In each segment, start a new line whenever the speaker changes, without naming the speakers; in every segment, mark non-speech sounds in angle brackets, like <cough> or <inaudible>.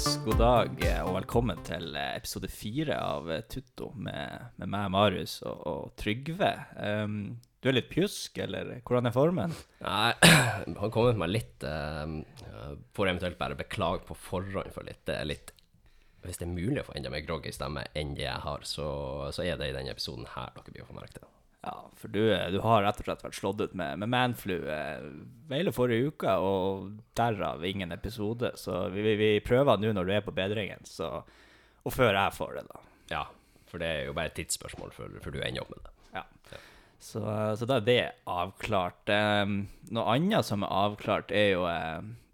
Yes, god dag eh, og velkommen til eh, episode fire av eh, Tutto med, med meg, Marius, og, og Trygve. Um, du er litt pjusk, eller hvordan er formen?
Nei, <clears throat> har kommet meg litt uh, Får eventuelt bare beklage på forhånd for litt. Det er litt Hvis det er mulig å få enda mer groggy stemme enn det jeg har, så, så er det i denne episoden her dere blir å få merke det.
Ja, for du, du, har rett og slett vært slått ut med, med manflu eh, hele forrige uke, og derav ingen episode. Så vi, vi, vi prøver nå når du er på bedringen, så, og før jeg får det, da.
Ja, for det er jo bare et tidsspørsmål før, før du ender opp med det.
Ja. ja. Så, så, da er det avklart. Noe annet som er avklart, er jo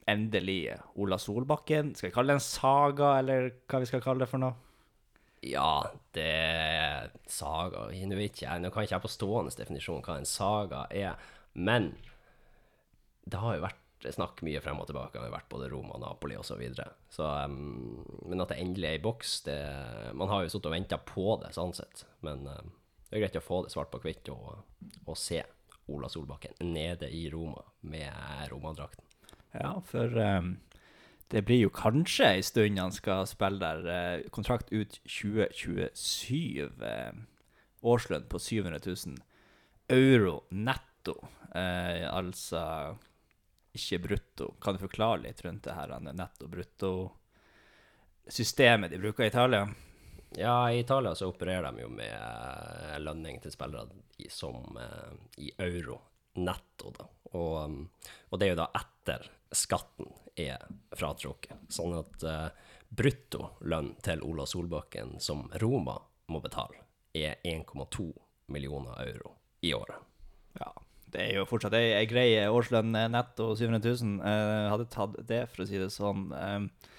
endelig Ola Solbakken. Skal vi kalle det en saga, eller hva vi skal kalle det for noe?
Ja, det er saga Nå ikke jeg, nå kan ikke jeg på stående definisjon hva en saga er, men det har jo vært snakk mye frem og tilbake. Det har vært både Roma, Napoli osv. Så videre. så, um, men at det endelig er i boks det, Man har jo sittet og venta på det, sånn sett. Men um, det er greit å få det svart på hvitt og, og, se Ola Solbakken nede i Roma med Roma-drakten.
Ja, for um, det blir jo kanskje ei stund han skal spille der. Eh, kontrakt ut 2027. Eh, årslønn på 700 000 euro netto. Eh, altså ikke brutto. Kan du forklare litt rundt det her netto-brutto-systemet de bruker i Italia?
Ja, i Italia så opererer de jo med eh, lønning til spillere som i euro netto, da. Og, um, og, det er jo da etter skatten er fratrukket. Sånn at uh, bruttolønn til Ola Solbakken, som Roma må betale, er 1,2 millioner euro i året.
Ja, det er jo fortsatt ei, ei grei årslønn eh, netto 700 000. Jeg hadde tatt det, for å si det sånn. Uh,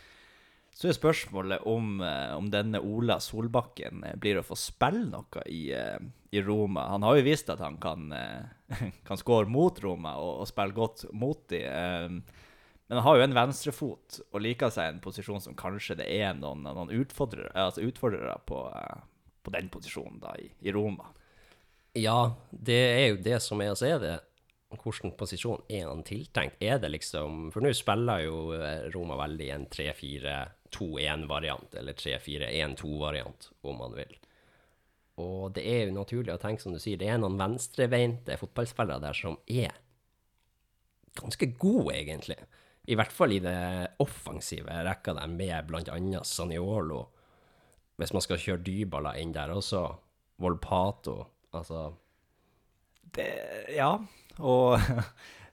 så er spørsmålet om, eh, om, denne Ola Solbakken eh, blir å få spille noe i, eh, i Roma. Han har jo vist at han kan, <laughs> kan skåre mot Roma og, og spille godt mot dem. Men han har jo en venstrefot og liker seg en posisjon som kanskje det er noen, noen utfordrere, altså utfordrere på, på, den posisjonen da, i, i, Roma.
Ja, det er jo det som er å se det. Hvilken posisjon er han tiltenkt? Er det liksom For nå spiller jo Roma veldig en 3-4 2-1-variant, eller 3-4-1-2-variant, om man vil. Og det er jo naturlig å tenke, som du sier, det er noen venstrebeinte fotballspillere der som er ganske gode, egentlig. I hvert fall i det offensive rekka der, med bl.a. Saniolo. Hvis man skal kjøre Dybala inn der også. Volpato. Altså
det, Ja, og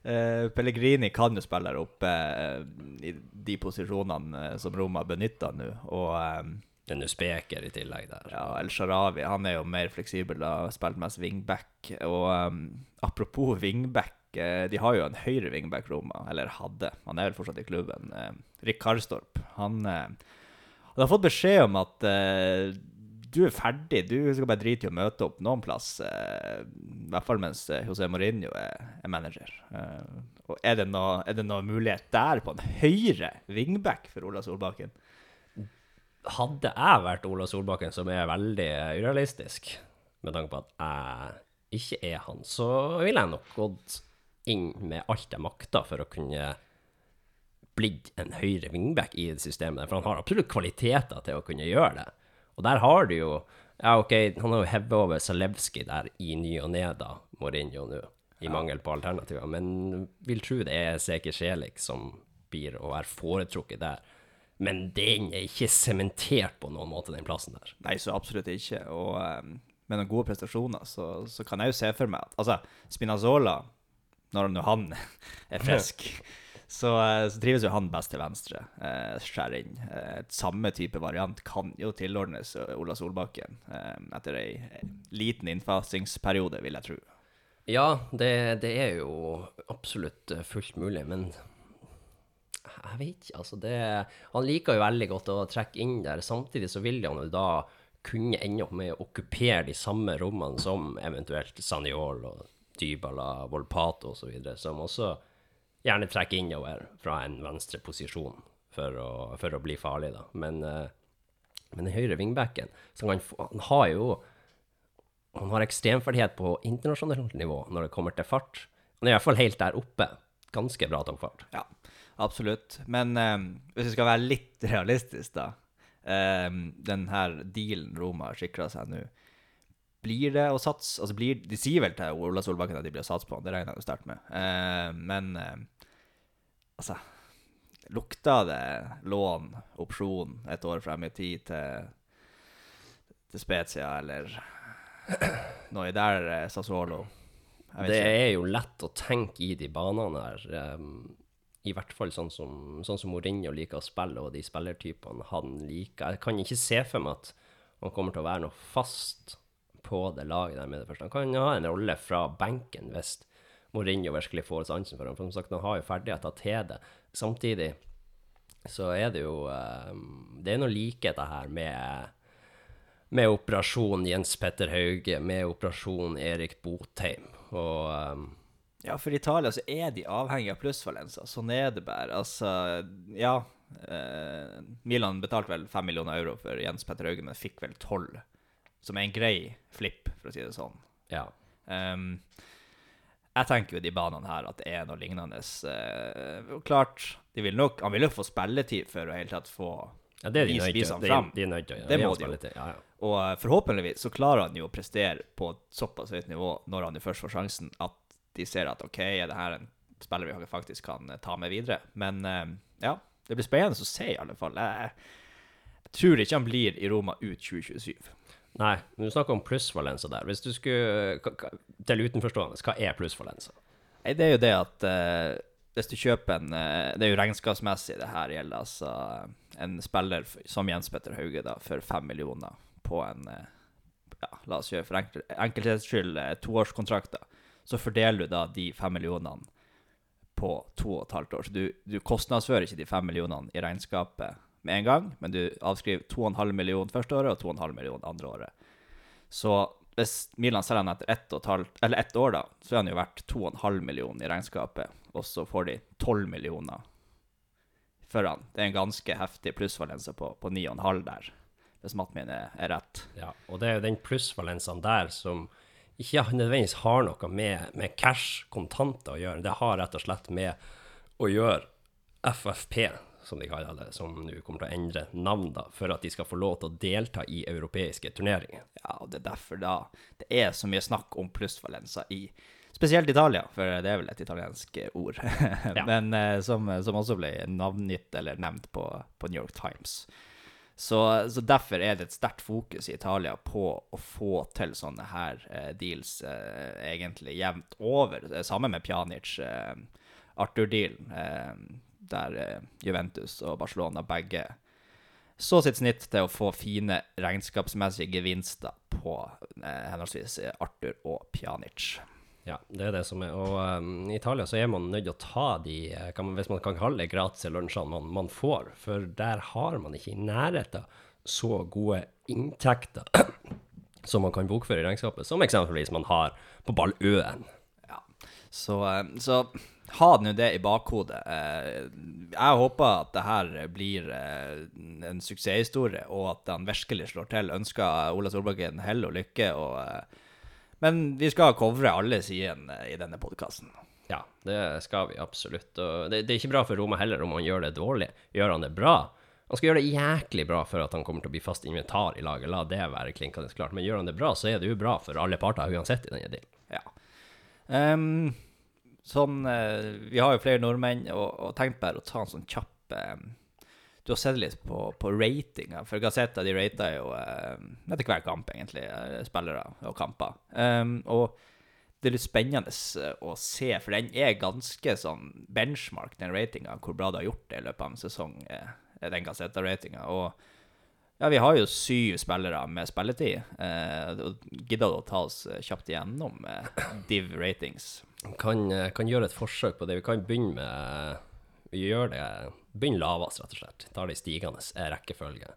Uh, <laughs> Pellegrini kan jo spille oppe uh, i de posisjonene uh, som Roma benytter nå. Og
en Speker i tillegg der.
Ja, El Sharawi han er jo mer fleksibel og spilt mest wingback. Og um, apropos wingback, de har jo en høyre wingback Roma, eller hadde. Han er vel fortsatt i klubben. Rick Karstorp. Han, han, har fått beskjed om at du er ferdig. Du skal bare drite i å møte opp noen plass. Uh, I hvert fall mens eh, José Mourinho er, er manager. Uh, og er det, noe, er det noe mulighet der på en høyre wingback for Ola Solbakken?
Hadde jeg vært Ola Solbakken, som er veldig urealistisk, med tanke på at jeg ikke er han, så ville jeg nok gått inn med alt jeg makter for å kunne blitt en høyre wingback i det systemet. For han har absolutt kvaliteter til å kunne gjøre det. Og der har du jo Ja, OK, han har jo hevet over Zalewski der i ny og ne, da, Mourinho nå, i ja. mangel på alternativer. Men vil tro det er Seker Sjelik som blir å være foretrukket der. Men den er ikke sementert på noen måte, den plassen der.
Nei, så absolutt ikke. Og um, med noen gode prestasjoner, så, så, kan jeg jo se for meg at Altså, Spinazzola, når han <laughs> er frisk <laughs> så, eh, så, trives jo han best til venstre. Eh, skjærer inn. Eh, samme type variant kan jo tilordnes Ola Solbakken eh, etter ei liten innfasingsperiode, vil jeg tro.
Ja, det, det, er jo absolutt eh, fullt mulig, men jeg vet ikke, altså det Han liker jo veldig godt å trekke inn der. Samtidig så vil han jo da kunne ende opp med å okkupere de samme rommene som eventuelt Saniol og Dybala, Volpato osv., som også gjerne trekker innover fra en venstre posisjon for å, for å bli farlig, da. Men, uh, men den høyre wingbacken han, han, har jo Han har ekstremferdighet på internasjonalt nivå når det kommer til fart. Han er i hvert fall helt der oppe. Ganske bra toppfart.
Ja. Absolutt. Men eh, hvis vi skal være litt <laughs> realistisk, da. Eh, den her dealen Roma har sikra seg nå, blir det å satse altså blir, De sier vel til Ola Solbakken at de blir å satse på, det regner jeg jo sterkt med. Eh, men eh, altså Lukter det lån, opsjon, et år frem i tid til, til Spezia eller <clears throat> noe der, Sassuolo?
Det er jo lett å tenke i de banene her. ehm, I hvert fall sånn som, sånn som Mourinho liker å spille, og de spillertypene han liker. Jeg kan ikke se for meg at han kommer til å være noe fast på det laget der med det første. Han kan ha en rolle fra benken hvis Mourinho virkelig får sansen for ham. For som sagt, han har jo ferdigheter til det. Samtidig så er det jo ehm, Det er noe likheter her med med operasjon Jens Petter Hauge, med operasjon Erik Botheim. Og ehm,
Ja, for i Italia så er de avhengig av plussvalenser. Sånn er det bare. Altså, ja. Eh, Milan betalte vel fem millioner euro for Jens Petter Hauge, men fikk vel tolv. Som er en grei flipp, for å si det sånn.
ja.
Um, jeg tenker jo de banene her at det er noe lignende. eh, klart, de vil nok, han vil jo få spilletid for å helt tatt få
ja, det er de nødt til.
Fram.
De, de nødt til å.
Det må de jo.
Ja, ja.
Og eh, forhåpentligvis så klarer han jo å prestere på et såpass høyt nivå når han først får sjansen, at de ser at OK, er det her en spiller vi faktisk kan eh, ta med videre? Men eh, ja, det blir spennende å se, i alle fall. Jeg, jeg tror ikke han blir i Roma ut 2027.
Nei, men du snakker om plussvalenser der. Hvis du skulle Til utenforstående, hva er plussvalenser?
Nei, det er jo det at uh, hvis du kjøper en uh, Det er jo regnskapsmessig det her gjelder, altså en spiller som Jens Petter Hauge da, for fem millioner på en uh, ja, La oss gjøre for enkel, enkelthets skyld toårskontrakter. Så fordeler du da de fem millionene på to og et halvt år. Så du, du kostnadsfører ikke de fem millionene i regnskapet med en gang, men du avskriver 2,5 millioner første året og 2,5 millioner andre året. Så hvis Milan selger han etter ett, og et halvt, ett år, da, så er han jo verdt 2,5 millioner i regnskapet, og så får de 12 millioner for han. Det er en ganske heftig plussvalense på, på 9,5 der, hvis matten min er, er rett.
Ja, og det er jo den plussvalensen der som ikke nødvendigvis har noe med, med cash, kontanter, å gjøre. Det har rett og slett med å gjøre FFP, som de kaller det, som nå kommer til å endre navn da, for at de skal få lov til å delta i europeiske turneringer.
Ja, og det er derfor da det er så mye snakk om plussvalenser i spesielt Italia, for det er vel et italiensk ord, <laughs> men eh, som, som også ble navngitt eller nevnt på, på New York Times. Så, så derfor er det et sterkt fokus i Italia på å få til sånne her eh, deals eh, egentlig jevnt over. Det er med Pjanic, eh, Arthur-dealen, eh, der eh, Juventus og Barcelona begge så sitt snitt til å få fine regnskapsmessige gevinster på eh, henholdsvis Arthur og Pjanic.
Ja, det er det som er. Og um, i Italia så er man nødt til å ta de, eh, man, hvis man kan kalle det gratis lunsjene man, man får, for der har man ikke i nærheten så gode inntekter <clears throat> som man kan bokføre i regnskapet, som eksempelvis man har på Balløen.
Ja. Så, eh, så ha nå det i bakhodet. Eh, Jeg håper at det her blir eh, en suksesshistorie, og at han virkelig slår til. Ønsker Ola Solbakken hell og lykke. og men vi skal covre alle sidene i denne podkasten.
Ja, det skal vi absolutt. Og det, det er ikke bra for Roma heller om han gjør det dårlig. Gjør han det bra? Han skal gjøre det jæklig bra for at han kommer til å bli fast inventar i laget, la det være klinkende klart. Men gjør han det bra, så er det jo bra for alle parter uansett i denne dealen.
Ja. Um, sånn eh, Vi har jo flere nordmenn, og, og tenkt bare å ta en sånn kjapp eh, Du har sett litt på, på ratinga, for Gazeta de rater jo eh, etter hver kamp, egentlig, eh, spillere og kamper. Um, og det er litt spennende eh, å se, for den er ganske sånn benchmark, den ratinga, hvor bra du har gjort det i løpet av en sesong, eh, den Gazeta-ratinga. Og ja, vi har jo syv spillere med spilletid. Eh, Gidder du å ta oss eh, kjapt igjennom eh, div ratings?
Kan, kan gjøre et forsøk på det. Vi kan begynne med gjør det Begynn lavest, rett og slett. Tar det i stigende rekkefølge.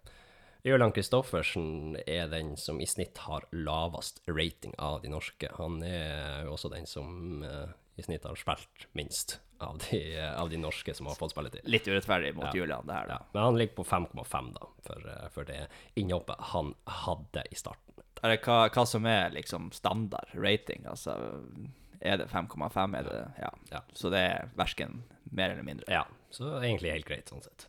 Ørland Kristoffersen er den som i snitt har lavest rating av de norske. Han er jo også den som eh, i snitt har spilt minst av de, eh, av de norske som har fått spilletid.
Litt urettferdig mot
Ja.
Julian, det her, da.
Ja, men han ligger på 5,5 da, for, eh, for det innhoppet han hadde i starten.
Er det hva, hva som er liksom standard rating? Altså, er det 5,5? Er det Ja.
Ja.
Så det er verken mer eller mindre.
Ja, Så egentlig helt greit, sånn sett.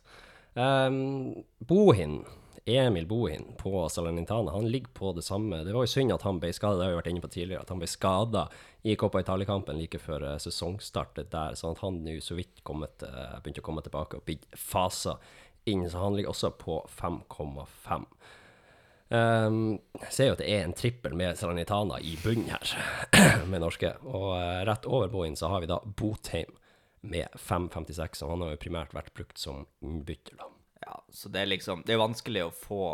Um, Bohin, Emil Bohin på Salernitana, han ligger på det samme. Det var jo synd at han ble skada, det har vi vært inne på tidligere, at han ble skada i Coppa Italia-kampen like før sesongstartet sesongstart der, sånn at han nå så vidt kommet, uh, begynte å komme tilbake og blitt fasa inn, så han ligger også på 5,5. Um, jeg ser jo at det er en trippel med Salernitana i bunnen her, <clears throat> med norske. Og uh, rett over Bohin så har vi da Botheim med 5,56, og han har jo primært vært brukt som innbytter, da.
Ja, så det er liksom Det er vanskelig å få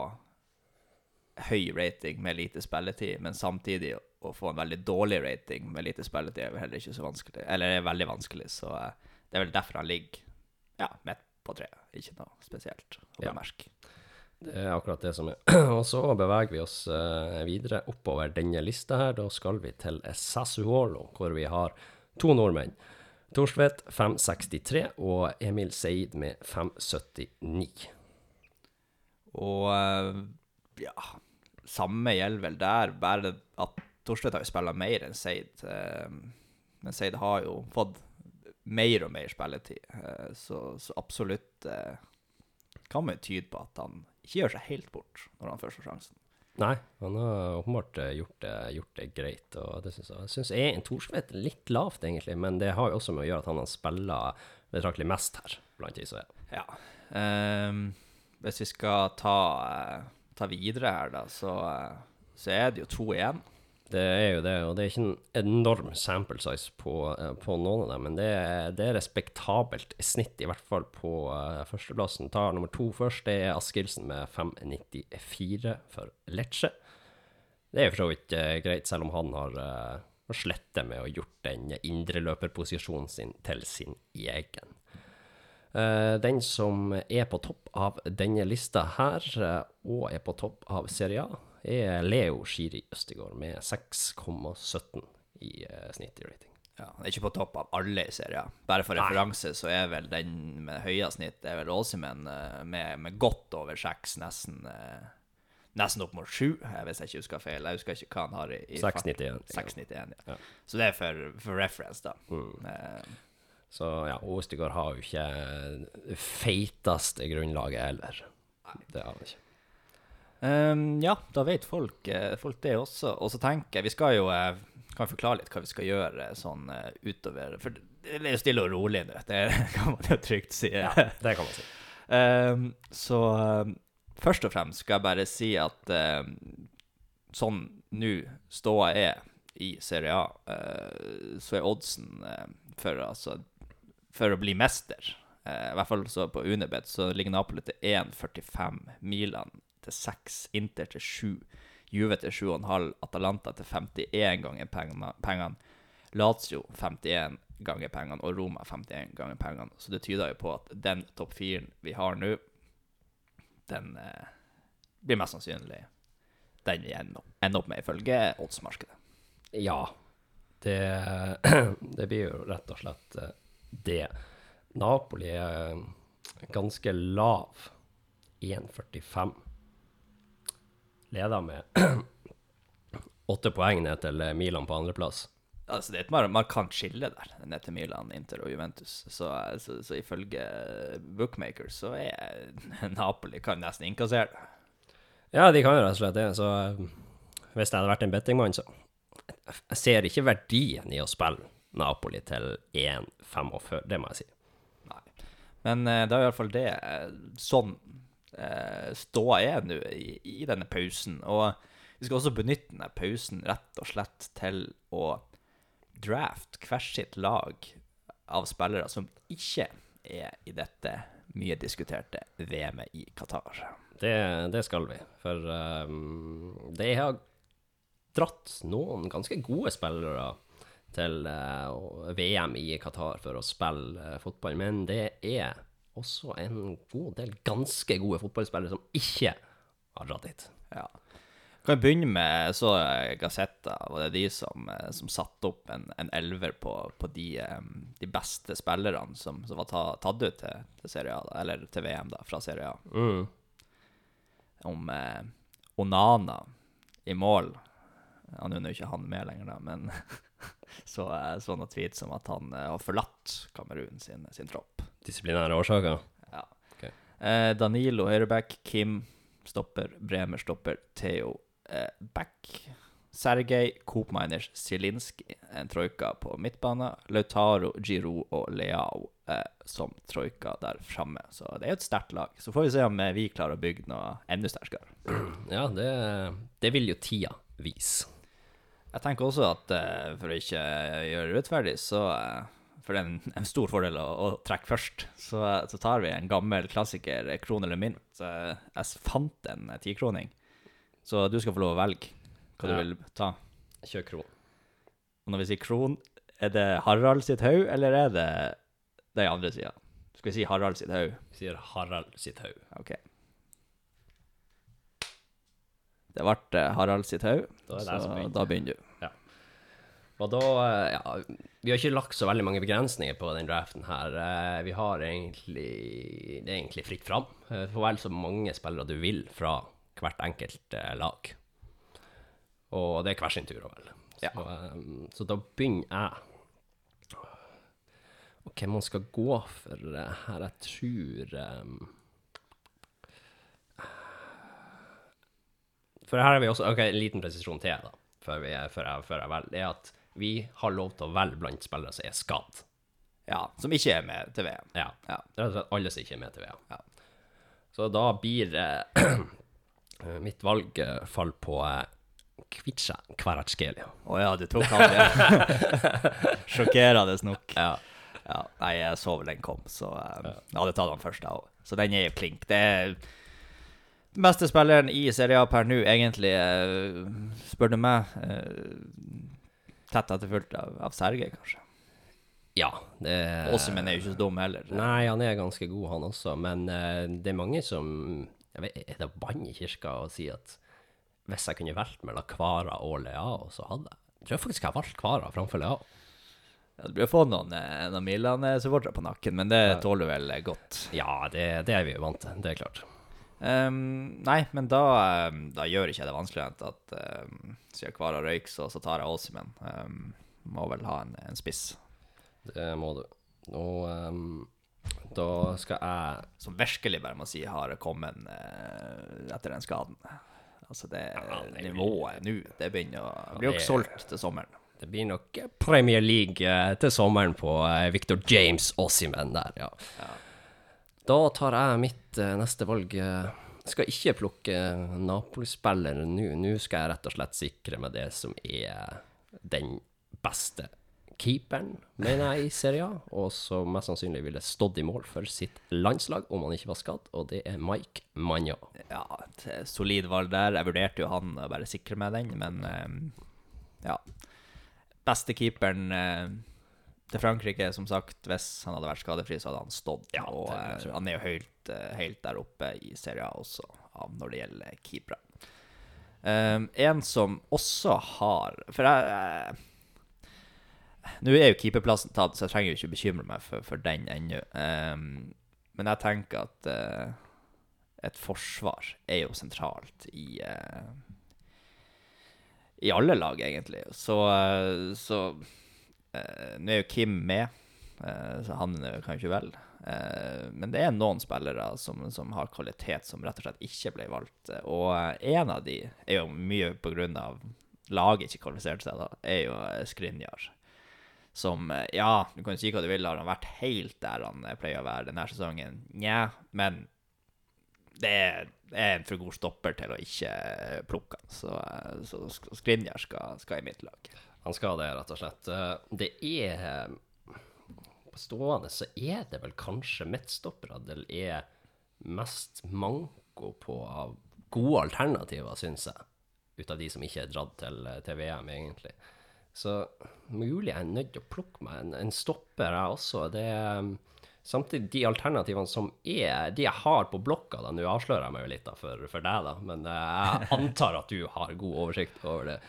høy rating med lite spilletid, men samtidig å, få en veldig dårlig rating med lite spilletid er heller ikke så vanskelig. Eller er veldig vanskelig, så uh, det er vel derfor han ligger ja, midt på treet. Ikke noe spesielt å
Ja. Det er akkurat det som er. <clears throat> Og så beveger vi oss eh, videre oppover denne lista her. Da skal vi til Sassuolo, hvor vi har to nordmenn. Torstvedt 563 og Emil Seid med 579.
Og eh, ja, samme gjelder vel der, bare at Torstvedt har jo spilla mer enn Seid. eh, men Seid har jo fått mer og mer spilletid, så, så absolutt kan man tyde på at han ikke gjør seg helt bort når han først får sjansen.
Nei, han har åpenbart eh, gjort det, gjort det greit, og det synes jeg. Jeg syns en Torstvedt er litt lavt, egentlig, men det har jo også med å gjøre at han har spilla betraktelig mest her, blant de som er.
Ja. Um, hvis vi skal ta, eh, ta videre her, da, så, eh, så er det jo to igjen.
Det er jo det, og det er ikke en enorm sample size på, eh, på noen av dem, men det er, det er respektabelt snitt, i hvert fall på uh, førsteplassen. Tar nummer to først, det er Askildsen med 5,94 for Lecce. Det er jo for så vidt uh, greit, selv om han har uh, slettet med å gjort den indreløperposisjonen sin til sin egen. Uh, den som er på topp av denne lista her, og er på topp av Serie A, er Leo Shiri Østegård med 6,17 i uh, snitt i rating.
Ja, han er ikke på topp av alle i serien. Bare for referanse så er vel den med høyest snitt det er vel Åsimen eh, med, med godt over seks, nesten eh, Nesten opp mot sju, eh, hvis jeg ikke husker feil. Jeg husker ikke hva han har i, i
6,91.
6,91, ja.
Ja.
Så det er for, for reference, da. Eh,
Så ja, Østegård har jo ikke det feiteste grunnlaget heller. Det har han ikke.
Ehm, ja, da vet folk, eh, folk det også. Og så tenker jeg, vi skal jo kan kan forklare litt hva vi skal gjøre sånn eh, utover For det er jo stille og rolig nå, <laughs> det kan man jo trygt si.
Det kan man si.
Um, <laughs> så um, først og fremst skal jeg bare si at sånn nå ståa er i Serie A, uh, så er oddsen uh, for, altså, for å bli mester, eh, i hvert fall så på Unibet, så ligger Napoli til 1,45, Milan til 6, Inter til 7, Juve til 7,5, Atalanta til 51 ganger pengene, Lazio 51 ganger pengene og Roma 51 ganger pengene. Så det tyder jo på at den topp firen vi har nå, den eh, blir mest sannsynlig den vi ender opp, med, ifølge oddsmarkedet.
Ja. Det, <clears throat> det blir jo rett og slett eh, det. Napoli er ganske lav. 1,45. Leder med <clears throat> åtte poeng ned til Milan på andreplass.
Altså, det er et mar markant skille der, ned til Milan, Inter og Juventus. Så, så, så ifølge bookmakers så er <laughs> Napoli kan nesten innkassere det.
Ja, de kan jo rett og slett det. Så eh, hvis jeg hadde vært en bettingmann, så Jeg ser ikke verdien i å spille Napoli til 1,45, det må jeg si.
Nei. Men eh, det er iallfall det eh, sånn eh, ståa er nå i, i denne pausen. Og vi skal også benytte denne pausen rett og slett til å draft hvert sitt lag av spillere som ikke er i dette mye diskuterte VM-et i Qatar.
Det, det skal vi. For um, det har dratt noen ganske gode spillere til uh, VM i Qatar for å spille uh, fotball, men det er også en god del ganske gode fotballspillere som ikke har dratt dit.
Ja. Kan vi begynne med så eh, Gazzetta, var det de som, eh, som satte opp en, en elver på, på de, eh, de beste spillerne som, som var ta, tatt ut til, til Serie A, da, eller til VM da, fra Serie A.
Mm.
Om eh, Onana i mål. Han er jo ikke han med lenger, da, men <laughs> så jeg så noen tweets om at han har forlatt Kamerun sin, sin tropp
disiplinære årsaker.
Ja.
Okay.
Eh, Danilo høyreback, Kim stopper, Bremer stopper, Theo eh, back. Sergej Koopminers Zielinski, en troika på midtbane. Lautaro, Giroud og Leao eh, som troika der framme. Så det er jo et sterkt lag. Så får vi se om eh, vi klarer å bygge noe enda sterkere.
Ja, det, det vil jo tida vise.
Jeg tenker også at eh, for å ikke gjøre det urettferdig, så eh, For det er en, en stor fordel å, å trekke først. Så, så tar vi en gammel klassiker, eh, kron eller mynt. Så jeg fant en eh, tikroning. Så du skal få lov å velge hva
Ja.
du vil ta.
Kjør kron.
Og når vi sier kron, er det Harald sitt haug, eller er det den andre sida? Skal vi si Harald sitt haug?
Vi sier Harald sitt haug.
OK. Det ble eh, Harald sitt haug, så da begynner du.
Og da, eh, ja, vi har ikke lagt så veldig mange begrensninger på den draften her. Eh, Vi har egentlig, det er egentlig fritt fram. Eh, Du får velge så mange spillere du vil fra hvert enkelt eh, lag. Og det er hver sin tur å velge.
Ja.
Så, eh, så da begynner jeg. Og hvem man skal gå for her, jeg tror For her har vi også Ok, en liten presisjon til, da, før, vi, før, jeg, før jeg velger. Det er at vi har lov til å velge blant spillere som er skadd.
Ja, som ikke er med til VM.
Ja.
Ja.
Rett og slett alle som ikke er med til VM.
Ja.
Så da blir <clears throat> eh, mitt valg eh, fall på eh, Kvica Kvaratskhelia.
Å ja, du tok han, ja. <laughs> Sjokkerende nok.
Ja.
Ja, nei, jeg så vel den kom, så eh, jeg hadde tatt den først, jeg òg. Så den er jo klink. Det er den beste spilleren i Serie A per nå, egentlig, eh, spør du meg. Tett etterfulgt av, av Sergej, kanskje.
ja det
Åsemen er jo ikke så dum heller.
Nei, han er ganske god, han også. Men uh, det er mange som jeg vet, Er det bann i kirka å si at hvis jeg kunne valgt mellom Kvara og Leao, så hadde jeg Jeg tror faktisk jeg har valgt Kvara framfor Leao.
Ja, du blir få noen, eh, noen Milan-supportere på nakken, men det tåler du vel godt.
Ja, det, det er vi jo vant til. Det er klart.
Ehm, nei, men da, ehm, da gjør ikke jeg det vanskeligere at um, siden Kvara røyk, så, så tar jeg Åsimen. Um, må vel ha en, en spiss.
Det må du. Og um, da skal jeg
Som virkelig bare må si har kommet uh, etter den skaden. Altså, det,
Ja, det
nivået nå, det begynner å Blir jo ikke solgt til sommeren.
Det blir nok Premier League eh, til sommeren på eh, Victor James Ossiman der, ja. ja. Da tar jeg mitt eh, neste valg. Jeg skal ikke plukke Napoli-spiller nå. Nå skal jeg rett og slett sikre meg det som er den beste keeperen, mener jeg, i serien, Og som mest sannsynlig ville stått i mål for sitt landslag om han ikke var skadd, og det er Mike Manja.
Ja, et eh, solid valg der. Jeg vurderte jo han å bare sikre meg den, men eh, ja. Beste keeperen eh, til Frankrike, som sagt, hvis han hadde vært skadefri, så hadde han stått.
Ja,
og
det
eh, han er jo helt, eh, helt der oppe i Serie A også, når det gjelder keepere. Um, en som også har For jeg, uh, Nå er jo keeperplassen tatt, så jeg trenger jo ikke bekymre meg for, for den ennå. Um, men jeg tenker at uh, et forsvar er jo sentralt i uh, I alle lag, egentlig. Så, så Nå er jo Kim med, eh, så han eh, kan jo ikke velge. Eh, men det er noen spillere som, som har kvalitet som rett og slett ikke ble valgt. Og eh, en av de er jo mye på grunn av laget ikke kvalifiserte seg, da, er jo eh, Skrinjar. Som eh, Ja, du kan si hva du vil, har han vært helt der han eh, pleier å være denne sesongen? Nja, men det er, en for god stopper til å ikke plukke han. Så, eh, så Skrinjar skal, skal i mitt lag.
Han skal det, rett og slett. Eh, Det er eh, På stående så er det vel kanskje midtstoppere det er mest manko på av gode alternativer, syns jeg. Ut av de som ikke er dratt til, til VM, egentlig. Så mulig jeg er nødt til å plukke meg en, en stopper, jeg også. Det er Samtidig, de alternativene som er De jeg har på blokka, da, nå avslører jeg meg jo litt da, for, for deg, da, men eh, jeg antar at du har god oversikt over det.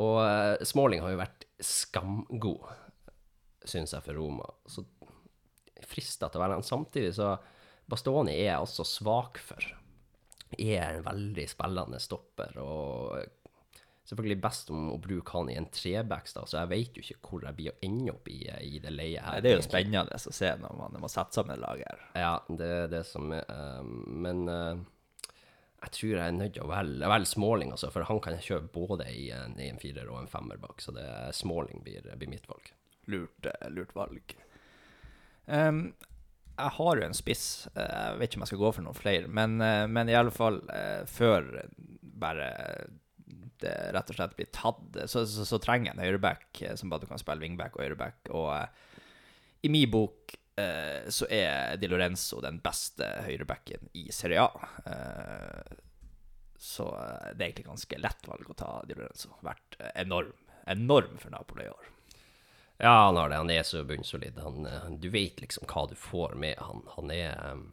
Og uh, Smalling har jo vært skamgod, syns jeg, for Roma. Så frista til å være han. Samtidig så Bastoni er jeg også svak for. Er en veldig spillende stopper, og selvfølgelig best om å bruke han i en trebacks, så jeg vet jo ikke hvor jeg blir å ende opp i, i det leiet her.
Nei, Det er jo spennende å se når man, må sette sammen et lag her.
Ja, det er det som er eh, Men eh, jeg tror jeg er nødt til å velge, velge Småling, altså, for han kan jeg kjøre både i en, i en firer og en femmer bak, så det er Småling blir, blir mitt valg.
Lurt, eh, lurt valg. Um, jeg har jo en spiss. Jeg vet ikke om jeg skal gå for noen flere, men, eh, men i alle fall eh, før bare det rett og slett blir tatt, så, så, så trenger jeg en høyreback som bare kan spille wingback og høyreback. Og i min bok eh, så er Di Lorenzo den beste høyrebacken i Serie A. Eh, så eh, det er egentlig ganske lett valg å ta Di Lorenzo. Vært enorm, enorm for Napoli i år.
Ja, han har det. Han er så bunnsolid. Han, du vet liksom hva du får med han. Han er um,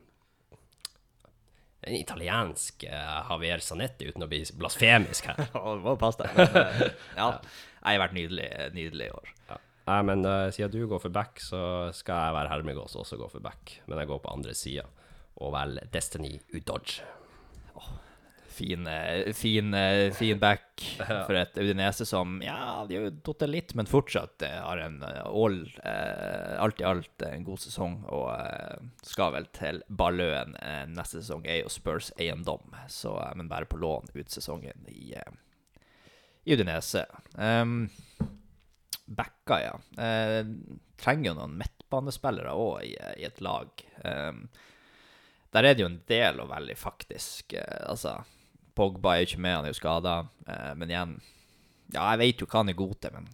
en italiensk uh, Javier Zanetti, uten å bli blasfemisk her. <laughs>
Ja, det må passe deg. Men, ja, <laughs> jeg har vært nydelig, nydelig i år.
Ja. Nei, men uh, siden du går for back, så skal jeg være Hermegås og også gå for back. Men jeg går på andre sida og velger Destiny Udodge.
Fin, eh, fin, eh, fin back <laughs> for et Udinese som Ja, de har jo datt litt, men fortsatt har en all, alt i alt en god sesong. Og skal vel til Balløen neste sesong, er jo Spurs eiendom. Så, men bare på lån ut sesongen i, i Udinese. Um, backa, ja. Eh, trenger jo noen midtbanespillere òg i, i et lag. Eh, der er det jo en del å velge, faktisk. Eh, altså, Pogba er jo ikke med, han er jo skada. Eh, men igjen Ja, jeg vet jo hva han er god til, men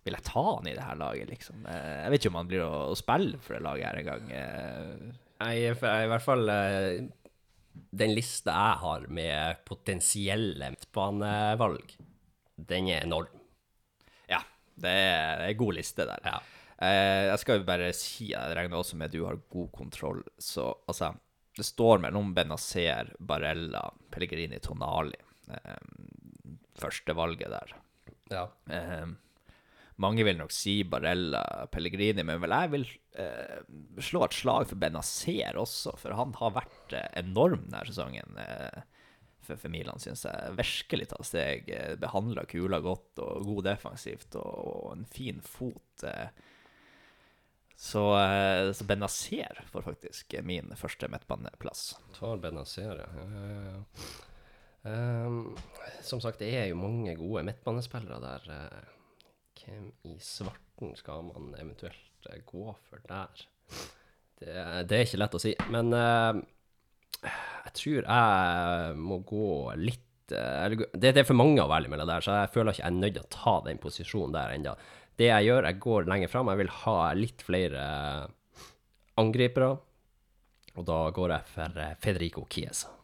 vil jeg ta han i det her laget, liksom? Eh, jeg vet ikke om han blir å, å spille for det laget her engang. Eh,
Jeg er i hvert fall eh, Den lista jeg har med potensielle midtbanevalg, den er enorm.
Det er, en god liste der.
Ja.
Eh, jeg skal jo bare si, jeg regner også med at du har god kontroll, så altså Det står mellom Benazer, Barella, Pellegrini, Tonali. Eh, første valget der.
Ja.
Eh, mange vil nok si Barella, Pellegrini, men vel jeg vil eh, slå et slag for Benazer også, for han har vært eh, enorm denne sesongen. Eh, for, for Milan, syns jeg. Virkelig tatt steg. Eh, Behandla kula godt og god defensivt og, og en fin fot. Eh. Så, eh, så Benazer får faktisk min første midtbaneplass.
Tar Benazer, ja. ja, ja, ja. Um, som sagt, det er jo mange gode midtbanespillere der. hvem i svarten skal man eventuelt gå for der? Det, det er ikke lett å si. Men eh, jeg tror jeg må gå litt eh, det, det er for mange å være mellom der, så jeg føler ikke jeg er nødt til å ta den posisjonen der ennå. Det jeg gjør, jeg går lenger fram. Jeg vil ha litt flere angripere. Og da går jeg for eh, Federico Chiesa.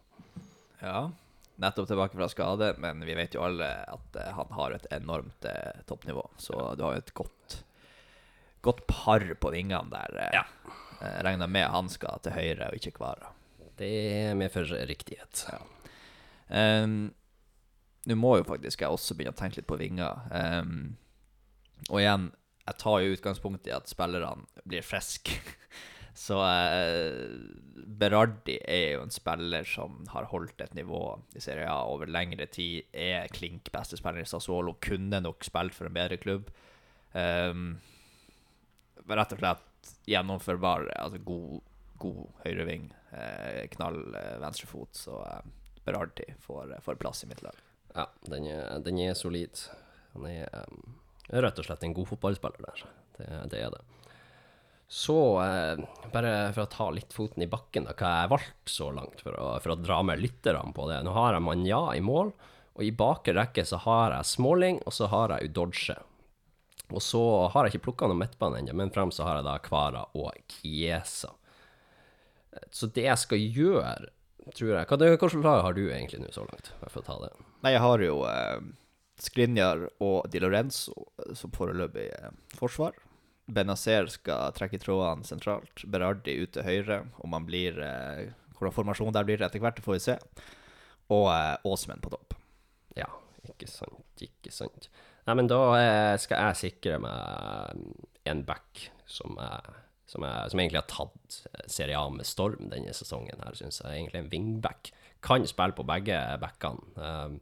Ja, nettopp tilbake fra skade, men vi vet jo alle at eh, han har et enormt toppnivå. Så du har jo et godt, godt par på vingene der.
Ja.
Regner med han skal til høyre og ikke Kvara.
Det medfører riktighet.
Um, Nå må jo faktisk jeg også begynne å tenke litt på vinger. Um, og igjen, jeg tar jo utgangspunkt i at spillerne blir friske. <laughs> Så eh, Berardi er jo en spiller som har holdt et nivå i Serie A over lengre tid. Er klink beste spiller i Sassuolo. Kunne nok spilt for en bedre klubb. Um, rett og slett gjennomførbar. Altså god, god høyreving. Eh, knall eh, venstrefot. Så eh, Berardi får, får plass i mitt lag.
Ja, den er, den er solid. Han er um, rett og slett en god fotballspiller der. Det, det er det. Så, eh, bare for å ta litt foten i bakken, da, hva jeg har valgt så langt for å, for å dra med lytterne på det. Nå har jeg Manja i mål, og i bakre rekke så har jeg Småling, og så har jeg Udodge. Og så har jeg ikke plukka noen midtbane ennå, men frem så har jeg da Kvara og Chiesa. Så det jeg skal gjøre, tror jeg Hva Hvilket lag har du egentlig nå så langt? For å ta det.
Nei, jeg har jo eh, Skrinjar og Di Lorenzo som foreløpig eh, forsvar. Benazer skal trekke trådene sentralt. Berardi ut til høyre. Om han blir eh, Hvordan formasjon der blir etter hvert, det får vi se. Og eh, Åsmenn på topp.
Ja, ikke sant, ikke sant. Nei, men da eh, skal jeg sikre meg en back som, jeg, som, er, som egentlig har tatt eh, Serie A med storm denne sesongen her, synes jeg. Egentlig en wingback. Kan spille på begge backene. Um,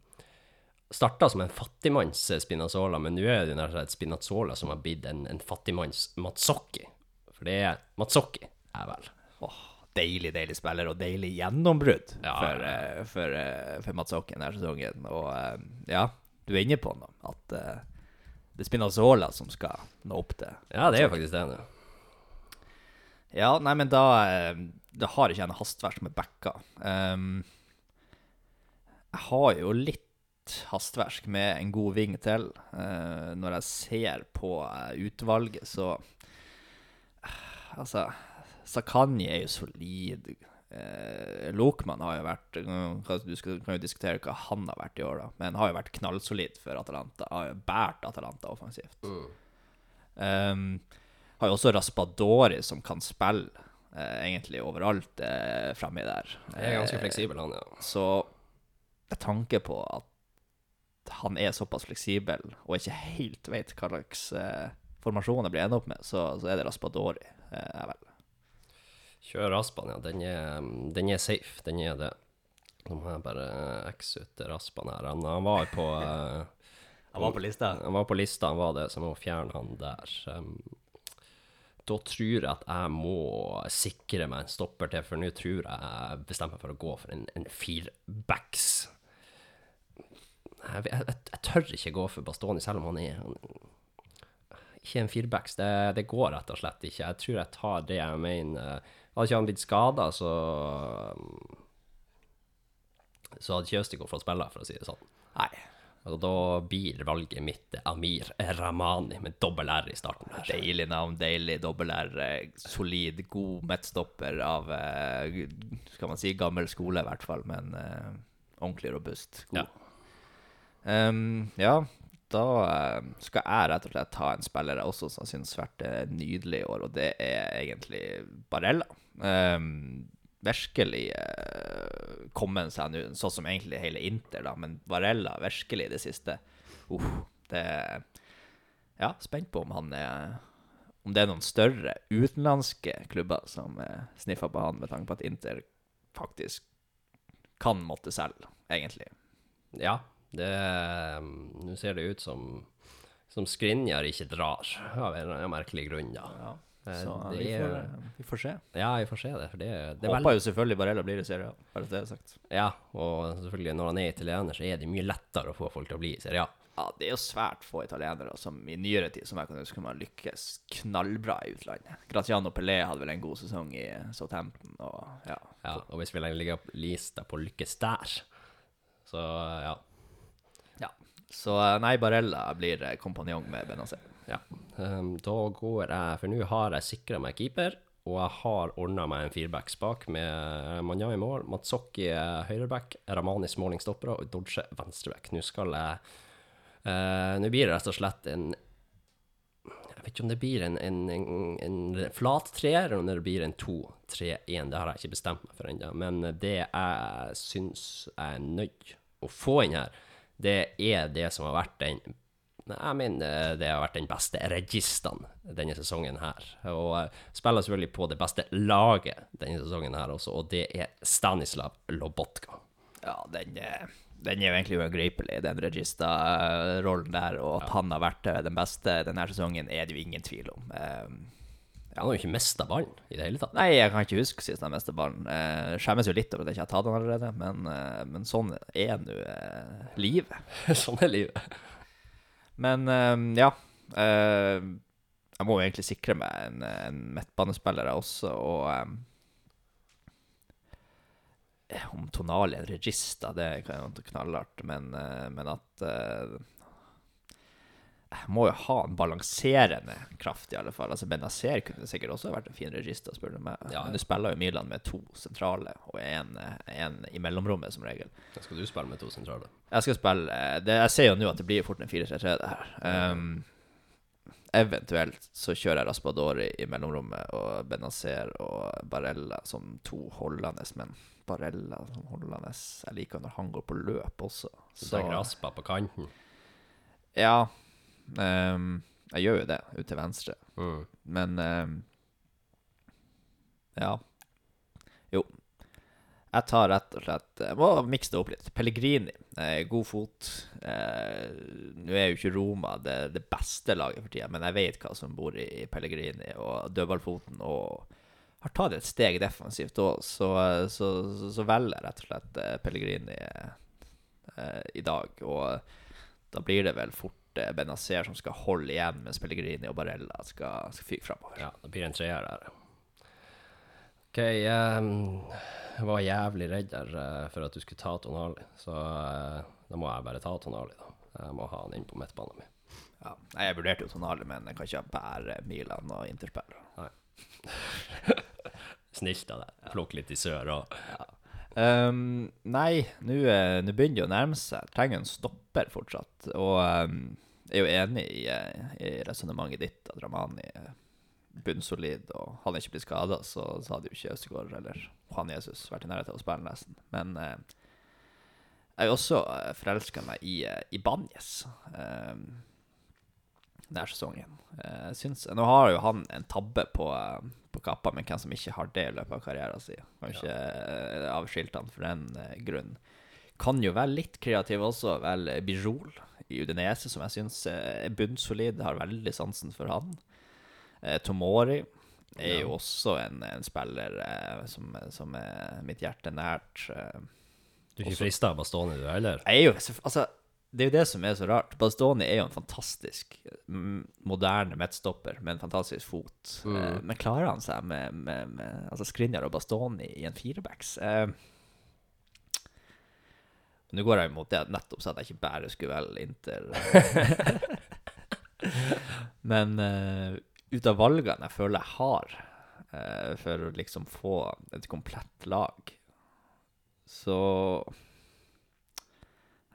starta som en fattigmanns eh, Spinazzola, men nå er det nær sagt Spinazzola som har blitt en, en fattigmanns Matsokki. For det er Matsokki, er vel.
Åh, deilig, deilig spiller, og deilig gjennombrudd
Ja,
for,
ja,
eh, for, uh, for Matsokki denne sesongen. Og uh, ja, du er inne på noe, at det er Spinazzola som skal nå opp til
Ja, det er jo faktisk det nå.
Ja, nei, men da, eh, da har ikke jeg noe hastverk med backa. Um, jeg har jo litt hastverk med en god ving til. Uh, når jeg ser på eh, utvalget, så uh, Altså, Sakani er jo solid. Uh, Lokman har jo vært Du skal, kan jo diskutere hva han har vært i år, da. Men har jo vært knallsolid for Atalanta. Har jo båret Atalanta offensivt. Um, har jo også Raspadori som kan spille eh, egentlig overalt eh, fremme der.
Jeg er ganske
Eh,
fleksibel, han, ja.
Så med tanke på at han er såpass fleksibel og ikke helt vet hva slags eh, formasjon jeg blir ende opp med, så, så er det Raspadori. Eh, jeg velger.
Kjør Raspan, ja. Den er, den er safe, den er det. Nå må jeg bare x ut Raspan her. Han, han var på eh,
Han var på lista.
Han var på lista, han var det, så jeg må fjerne han der. Um, da tror jeg at jeg må sikre meg en stopper til, for nå tror jeg jeg bestemmer meg for å gå for en, en firebacks. Jeg, jeg, jeg tør ikke gå for Bastoni, selv om han er han, Ikke en firebacks. Det, det går rett og slett ikke. Jeg tror jeg tar det jeg mener. Hadde ikke han blitt skada, så Så hadde ikke Østigård fått spille, for å si det sånn.
Nei.
Og da blir valget mitt Amir Ramani med dobbel R i starten. her.
Deilig navn, deilig dobbel-R. eh, Solid, god midtstopper av eh, Skal man si gammel skole, i hvert fall, men uh, ordentlig robust. God.
Ja.
Um, ja, da skal jeg rett og slett ta en spiller jeg også som syns vært nydelig i år, og det er egentlig Barella. Um, virkelig uh, kommet seg nå, sånn som egentlig hele Inter, da, men Varella virkelig i det siste. Uff, det Ja, spent på om han er Om det er noen større utenlandske klubber som uh, sniffer på han, med tanke på at Inter faktisk kan måtte selge, egentlig.
Ja, det Nå ser det ut som som Skrinjar ikke drar, av en merkelig grunn, da.
Ja,
Eh,
så
det
vi,
er-
får, vi får se.
Ja, vi får se det, for det, det er
Håper
veldig
jo selvfølgelig Barella blir i Serie A, bare det er sagt.
Ja, og selvfølgelig når han er italiener, så er det mye lettere å få folk til å bli i Serie A.
Ja, det er jo svært få italienere som i nyere tid som jeg kan huske man lykkes knallbra i utlandet. Graziano Pelé hadde vel en god sesong i Southampton, og ja.
Ja, og hvis vi legger opp lista på lykkes der, så ja.
ja. Så eh, nei, Barella blir eh, kompanjong med Benazer.
Ja. Um, da går jeg For nå har jeg sikra meg keeper, og jeg har ordna meg en firebacks bak med Manja i mål, Matsokki høyreback, Ramani Småling stoppere og Dodge venstreback. Nå skal jeg uh, Nå blir det rett og slett en Jeg vet ikke om det blir en, en, en, en flat treer, eller om det blir en 2-3-1. Det har jeg ikke bestemt meg for ennå. Men det jeg syns jeg er nødt å få inn her, det er det som har vært den Jeg mener det har vært den beste registeren denne sesongen her. Og eh, spiller selvfølgelig på det beste laget denne sesongen her også, og det er Stanislav Lobotka.
Ja, den, eh, den er jo egentlig uangripelig, den regista-rollen der, og at han har vært eh, den beste denne sesongen, er det jo ingen tvil om. Ja.
Han har jo ikke mista ballen i det hele tatt.
Nei, jeg kan ikke huske sist han mista ballen. Eh, skjemmes jo litt over at jeg ikke har tatt han allerede, men, eh, men sånn er nå eh, livet. <laughs>
sånn er livet.
Men eh, ja. eh, jeg må jo egentlig sikre meg en, en midtbanespiller også, og eh, Om Tonali er en regista, det kan jo knallhardt, men, eh, men at eh, Jeg må jo ha en balanserende kraft, i alle fall. Altså Benazer kunne sikkert også vært en fin regista, spør du meg.
Ja,
du spiller jo Milan med to sentrale og én i mellomrommet, som regel.
Da skal du spille med to sentrale.
Jeg skal spille eh, det, Jeg ser jo nå at det blir fort en 4-3-3, det her. Um, eventuelt så kjører jeg Raspadori i mellomrommet og Benazer og Barella som to holdende, men Barella som holdende Jeg liker når han går på løp også.
Så tenker Raspa på kanten.
Ja. Um, jeg gjør jo det, ut til venstre.
Mm.
Men um, Ja. Jo. Jeg tar rett og slett Jeg må mikse det opp litt. Pellegrini. Eh, god fot. Eh, Nå er jo ikke Roma det, det beste laget for tida, men jeg vet hva som bor i Pellegrini og dødballfoten. Og har tatt et steg defensivt òg, så, så, så, så velger jeg rett og slett eh, Pellegrini eh, i dag. Og da blir det vel fort eh, Benazer som skal holde igjen, mens Pellegrini og Barella skal, skal fyke framover.
Ja, det blir en treer der. OK, jeg var jævlig redd der eh, for at du skulle ta Tonali, så eh, da må jeg bare ta Tonali, da. Jeg må ha han inn på midtbanen min.
Ja. Jeg vurderte jo Tonali, men jeg kan ikke bære Milan og Interspillere. <laughs>
Snilt av deg. Plukk litt i sør òg.
Um, nei, nå eh, begynner det å nærme seg. Trenger en stopper fortsatt. Og um, jeg er jo enig i, i resonnementet ditt at Ramani bunnsolid, og hadde ikke blitt skada, så, så hadde jo ikke Østegård eller Juan Jesus vært i nærheten av å spille, nesten. Men eh, jeg har også uh, forelska meg i, uh, i Banjes. eh, denne sesongen. Eh, synes, nå har jo han en tabbe på, eh, på kappa, men hvem som ikke har det i løpet av karrieren sin. Kan ikke eh, avskilte han for den eh, grunn. Kan jo være litt kreativ også. Vel, Bijol i Udinese, som jeg syns er bunnsolid. Har veldig sansen for han. Eh, Tomori er jo også en, en spiller eh, som, som er mitt hjerte nært. Eh,
Du er ikke frista av Bastoni, du heller?
jeg er jo, altså, det er jo det som er så rart. Bastoni er jo en fantastisk mm, moderne midtstopper med en fantastisk fot. Eh, men klarer han seg med, med, med altså Skrinjar og Bastoni i en firebacks? Eh, nå går jeg imot det nettopp sa at jeg ikke bare skulle velge Inter. <laughs> Men eh, ut av valgene jeg føler jeg har eh, for å liksom få et komplett lag, så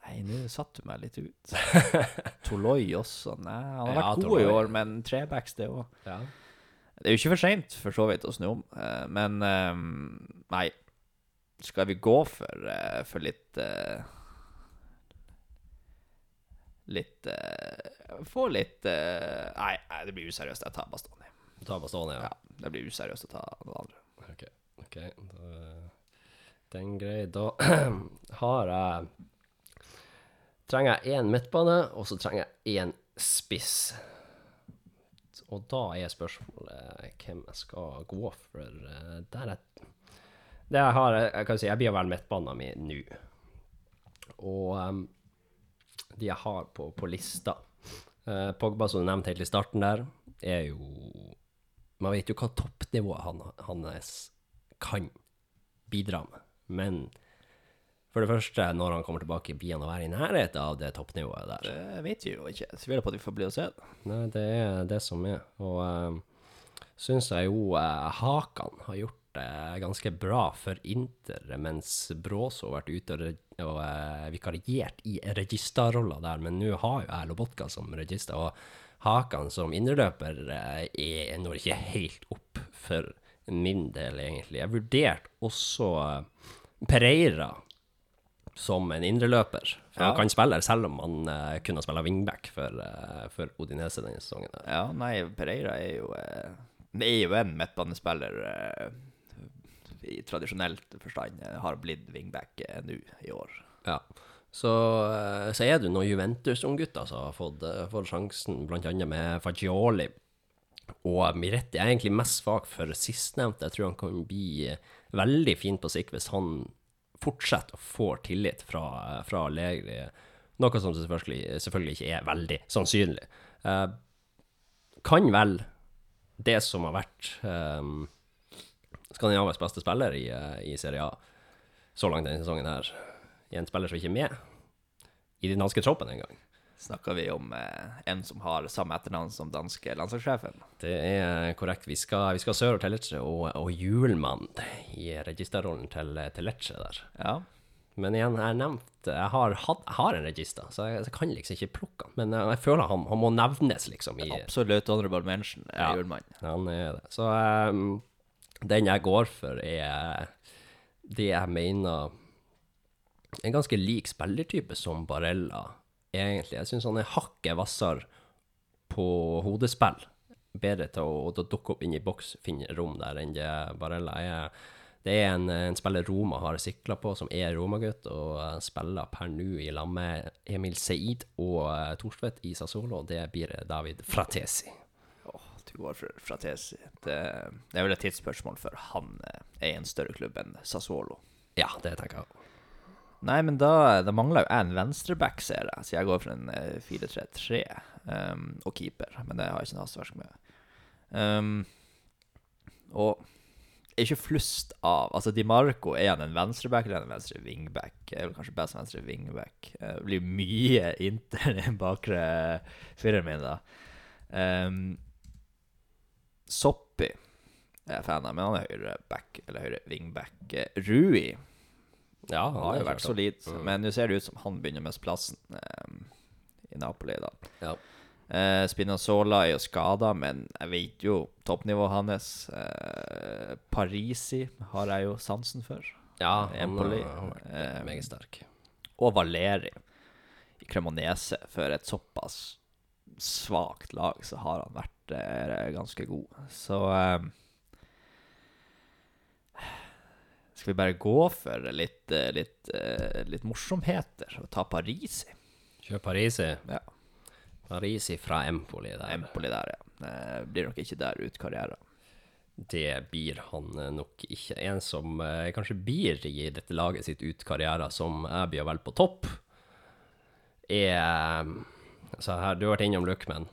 Nei, nå satte du meg litt ut. <laughs> Toloi også. Nei, han har
Ja,
vært god i år, men trebacks, det òg.
Ja.
Det er jo ikke for seint, for så vidt, å snu om. eh, Men eh, nei, skal vi gå for, eh, for litt Litt uh, Få litt uh, nei, nei, det blir useriøst. Jeg tar Bastoni.
Du tar Bastoni, ja.
Ja, det blir useriøst å ta noen andre.
Ok, ok. Da, den grei. Da <clears throat> har jeg Trenger jeg én midtbane, og så trenger jeg én spiss. Og da er spørsmålet hvem jeg skal gå for. eh, Der jeg, Det jeg har Jeg kan si jeg blir vel midtbanen min nå. Og em, de jeg har på, på lista Uh, Pogba, som du nevnte helt i starten der, er jo Man vet jo hva toppnivået han, hans kan bidra med. Men for det første, når han kommer tilbake, blir han å være i nærheten av det toppnivået der.
Det vet vi jo ikke. Tviler på at vi får bli og se det.
Nei, det er det som er. Og uh, syns jeg jo uh, Hakan har gjort det ganske bra for Inter, mens Bråso har vært ute og, re- og eh, vikariert i registerrolla der. Men nå har jo jeg Lobotka som register, og Hakan som indreløper eh, er nå ikke helt opp for min del, egentlig. Jeg vurderte også eh, Pereira som en indreløper. For
Ja.
han kan spille, selv om han eh, kunne spille wingback for, uh, for Odinese denne sesongen.
Ja, nei, Pereira er jo eh, er jo en midtbanespiller i tradisjonelt forstand. eh, Har blitt wingback eh, nå i år.
Ja. Så, eh, så er det jo noen Juventus-unggutter som har fått, eh, fått sjansen, annet med Fagioli. Og Miretti er egentlig mest svak for sistnevnte. Jeg tror han kan bli eh, veldig fin på sikt hvis han fortsetter å få tillit fra, fra Allegri. Noe som selvfølgelig, selvfølgelig ikke er veldig sannsynlig. Eh, kan vel det som har vært um, Skandinavias beste spiller i, eh, i Serie A så langt denne sesongen her, i en spiller som ikke er med i den danske troppen engang.
Snakker vi om eh, en som har samme etternavn som danske landslagssjefen?
Det er korrekt. Vi skal, vi skal sør til Lecce og, og Hjulmann i registerrollen til, til Lecce der.
Ja.
Men igjen, jeg har nevnt Jeg har, had, har en register, så jeg, jeg kan liksom ikke plukke han. Men jeg, jeg føler han, han må nevnes, liksom. I,
Absolutt honorable mention, eh,
Ja.
Hjulmann.
Han er det. Så ehm, den jeg går for, er det jeg mener En ganske lik spillertype som Barella, egentlig. Jeg syns han er hakket hvassere på hodespill. Bedre til å, å dukke opp inn i boks, finne rom der, enn det Barella er. Det er en, en spiller Roma har sikla på, som er Roma-gutt, og eh, spiller per nå i lag med Emil Seid og uh, Thorstvedt i Sassolo. Det blir David Fratesi.
Du går for Fratesi. Det, det er vel et tidsspørsmål før han eh, er i en større klubb enn Sassuolo.
Ja, det tenker jeg.
Nei, men da, da mangler jo jeg en venstreback, ser jeg. Så jeg går for en eh, 4-3-3 um, og keeper. Men det har jeg ikke noe hastverk med. Um, og ikke flust av Altså, Di Marco, er han en venstreback eller er en venstre wingback? Er vel kanskje best venstre wingback. Eh, Det blir mye Inter i den bakre fireren min, da. Um, Soppi er fan av, men han er høyre back, eller høyre wingback. Eh, Rui
Ja,
han har jo vært solid,
Mm.
men nå ser det ut som han begynner mest plassen eh, i Napoli, da.
Ja.
Uh, Spinazzola er jo skada, men jeg vet jo toppnivået hans. Uh, Parisi har jeg jo sansen for.
Ja, han har vært
Eh,
meget sterk.
Og Valeri i Cremonese. For et såpass svakt lag, så har han vært eh, ganske god. Så eh, Skal vi bare gå for litt, eh, litt, eh, litt morsomheter og ta Parisi?
Kjør Parisi.
Ja.
Parisi fra Empoli der.
Empoli der, ja. Blir nok ikke der ut karrieren.
Det blir han nok ikke. En som kanskje blir i dette laget sitt ut karriere, som jeg blir vel på topp, er eh, altså her, Du har vært innom Luckman.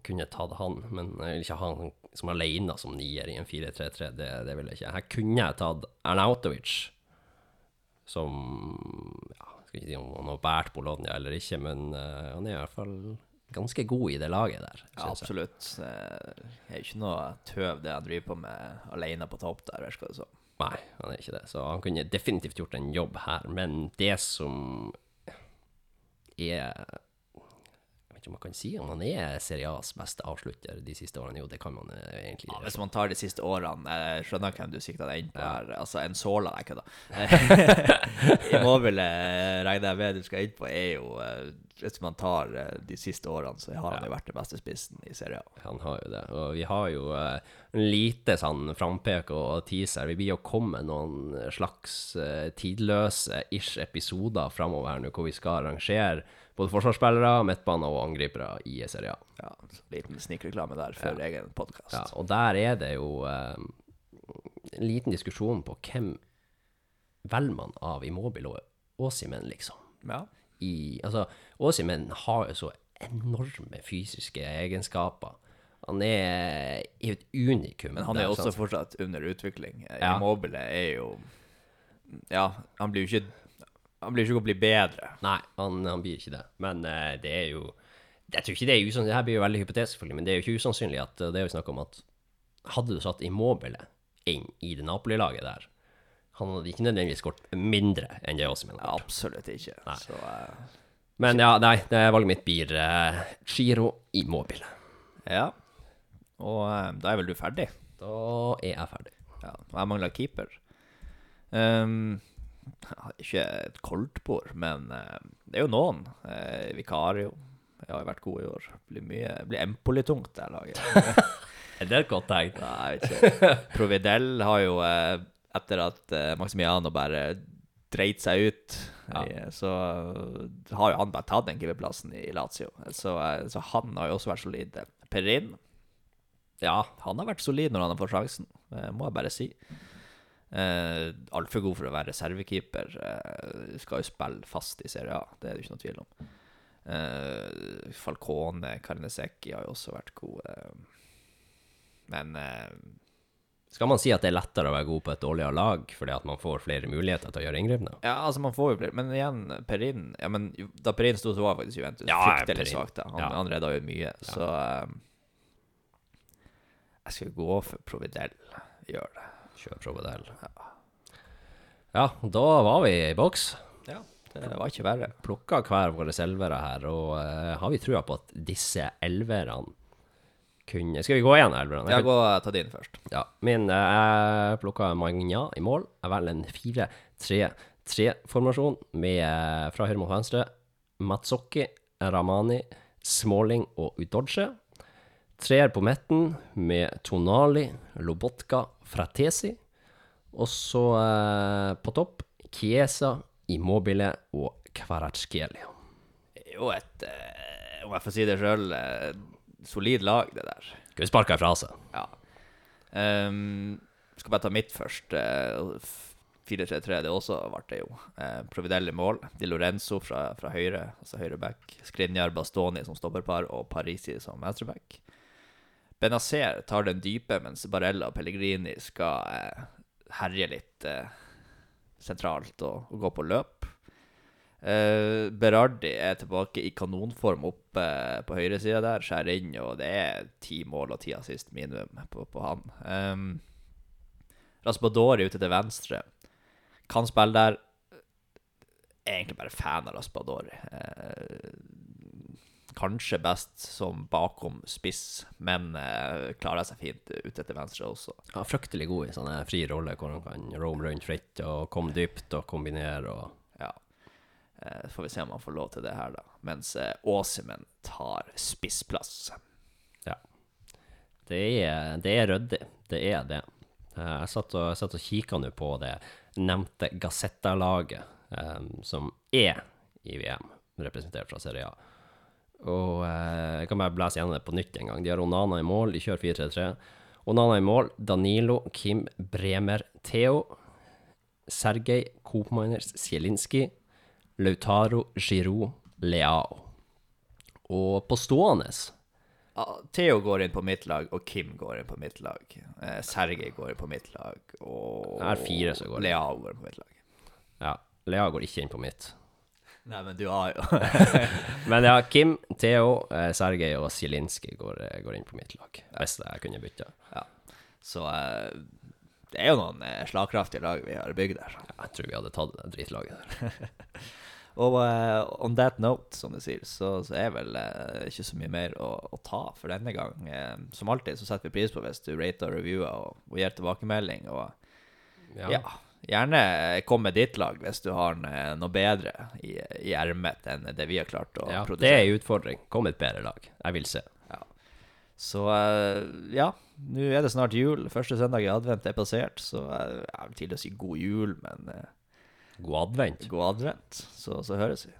Kunne tatt han, men jeg vil ikke ha han som alene som nier i en 4-3-3. Det, det vil jeg ikke. Her kunne jeg tatt Arnautovic, som ja, jeg skal ikke si om han har båret Bologna eller ikke, men uh, han er i hvert fall ganske god i det laget der.
Ja,
absolutt. jeg.
Eh, Det er ikke noe tøv, det han driver på med alene på topp der, virker det som.
Nei, han er ikke det. Så han kunne definitivt gjort en jobb her. Men det som er Jeg vet ikke om man kan si om han er Serie A's beste avslutter de siste årene. Jo, det kan man egentlig egentlig
Ja, hvis man tar de siste årene Jeg skjønner hvem du sikta deg inn på her. Altså, en såla Jeg kødder. Immobile regner jeg med du skal inn på, er jo eh, Hvis man tar eh, de siste årene, så har han jo vært den beste spissen i Serie A.
Han har jo det. Og vi har jo uh, lite sånn frampek og teaser. Vi blir jo kommet noen slags uh, tidløse ish episoder framover her nå, hvor vi skal arrangere både forsvarsspillere, midtbaner og angripere i Serie A.
Ja, så liten snikreklame der for egen podkast.
Ja, og der er det jo eh, en liten diskusjon på hvem velger man av Immobile og Åsimen, liksom.
Ja.
I, altså, Åsimen har jo så enorme fysiske egenskaper. Han er, i et unikum.
Men han er også
sant?
fortsatt under utvikling.
Ja.
Immobile er jo Ja, han blir jo ikke Han blir ikke å bli bedre.
Nei, han, han blir ikke det. Men eh, det er jo Jeg tror ikke det er usannsynlig. Det her blir jo veldig hypotetisk, selvfølgelig, men det er jo ikke usannsynlig at det det vi snakker om at hadde du satt Immobile inn i det Napoli-laget der, han hadde ikke nødvendigvis skåret mindre enn det
Ja,
har gjort.
absolutt ikke. Så eh,
Men ja, nei, det valget mitt blir uh, Giro Immobile.
ja. Og eh, da er vel du ferdig?
Da er jeg ferdig.
Ja, og jeg mangler keeper. Ja, ikke et koldtbord, men eh, det er jo noen. Uh, Vikario jeg har jo vært god i år. Blir mye Blir Empoli-tungt, det laget. <laughs>
Er det et godt tegn?
Nei, ikke. Providel har jo, eh, etter at eh, Maximiano bare dreit seg ut,
Ja.
eh, så har jo han bare tatt den keeperplassen i Lazio. Så, eh, så han har jo også vært solid. Perin, ja, han har vært solid når han har fått sjansen, eh, må jeg bare si. Eh, Altfor god for å være reservekeeper. Eh, skal jo spille fast i Serie A, det er det ikke noe tvil om. Eh, Falcone, Karnesecki har jo også vært gode. Men eh,
Skal man si at det er lettere å være god på et dårligere lag fordi at man får flere muligheter til å gjøre inngripende?
Ja, altså man får jo flere Men igjen, Perin ja, men Da Perin sto, så var faktisk Juventus
Ja,
fryktelig svakt. Han,
Ja.
han redda jo mye, så eh, Jeg skal gå for Providel. Gjør det.
Kjør Provedel. Ja, da var vi i boks.
Ja, det var ikke verre.
Plukka hver våre elvere her, og eh, har vi trua på at disse elverne kunne Skal vi gå igjen, elverne?
Ja, gå ta din først.
Ja, min eh, Jeg plukka Magna i mål. Jeg velger en 4-3-3-formasjon med eh, fra høyre mot venstre Matsokki, Ramani, Småling og Udodje. Treer på midten med Tonali, Lobotka, Fratesi. Og så eh, på topp Chiesa, Immobile og Kvaratskhelia.
Jo et, eh, om jeg får si det sjøl, solid lag, det der.
Skal vi sparke ifra seg?
Ja. Um, skal bare ta mitt først. Uh, 4-3-3, det også ble det jo. Eh, Providelli mål. Di Lorenzo fra, fra høyre, altså høyre back. Skrinjar Bastoni som stopperpar, og Parisi som venstreback. Benazer tar den dype, mens Barella og Pellegrini skal eh, herje litt eh, sentralt og, og, gå på løp. Eh, Berardi er tilbake i kanonform oppe på høyresida der, skjærer inn, og det er ti mål og ti assist minimum på, på han. Um, Raspadori ute til venstre. Kan spille der. Er egentlig bare fan av Raspadori. Uh, kanskje best som bakom spiss, men uh, klarer seg fint ute til venstre også.
Ja, Fryktelig god i sånne fri roller hvor han kan roam rundt fritt og komme dypt og kombinere. og...
Ja. Uh, får vi se om han får lov til det her, da. Mens uh, Åsimen tar spissplass.
Ja. Det er, det er ryddig. Det er det. Jeg satt og, jeg og kikka nå på det nevnte Gazzetta-laget, um, som er i VM, representert fra Serie A. Og uh, jeg kan bare blæse gjennom det på nytt en gang. De har Onana i mål, de kjører 4-3-3. Onana i mål, Danilo, Kim, Bremer, Theo, Sergej, Koopminers, Zielinski, Lautaro, Giroud, Leao. Og på stående
Theo går inn på mitt lag, og Kim går inn på mitt lag. Eh, Sergej går inn på mitt lag, og
Det er fire som går
inn. Lea går inn på mitt lag.
Ja, Leao går ikke inn på mitt.
Nei, men du har jo <laughs>
Men ja, Kim, Theo, eh, Sergej og Zielinski går, eh, går, inn på mitt lag. Hvis jeg kunne bytte.
Ja. Så eh, det er jo noen eh, slagkraftige lag vi har bygd der.
Ja, jeg tror vi hadde tatt det dritlaget der. <laughs>
Og uh, on that note, som du sier, så, så er vel uh, ikke så mye mer å, å ta for denne gang. Uh, som alltid så setter vi pris på hvis du rater og reviewer og, og gir tilbakemelding. Og ja. ja. Gjerne kom med ditt lag hvis du har noe bedre i, i ermet enn det vi har klart å
ja,
produsere.
Det er en utfordring. Kom med et bedre lag. Jeg vil se.
Ja. Så ja, nå er det snart jul. Første søndag i advent er passert, så jeg vil til å si god jul, men
God advent.
God advent. Så, så høres vi.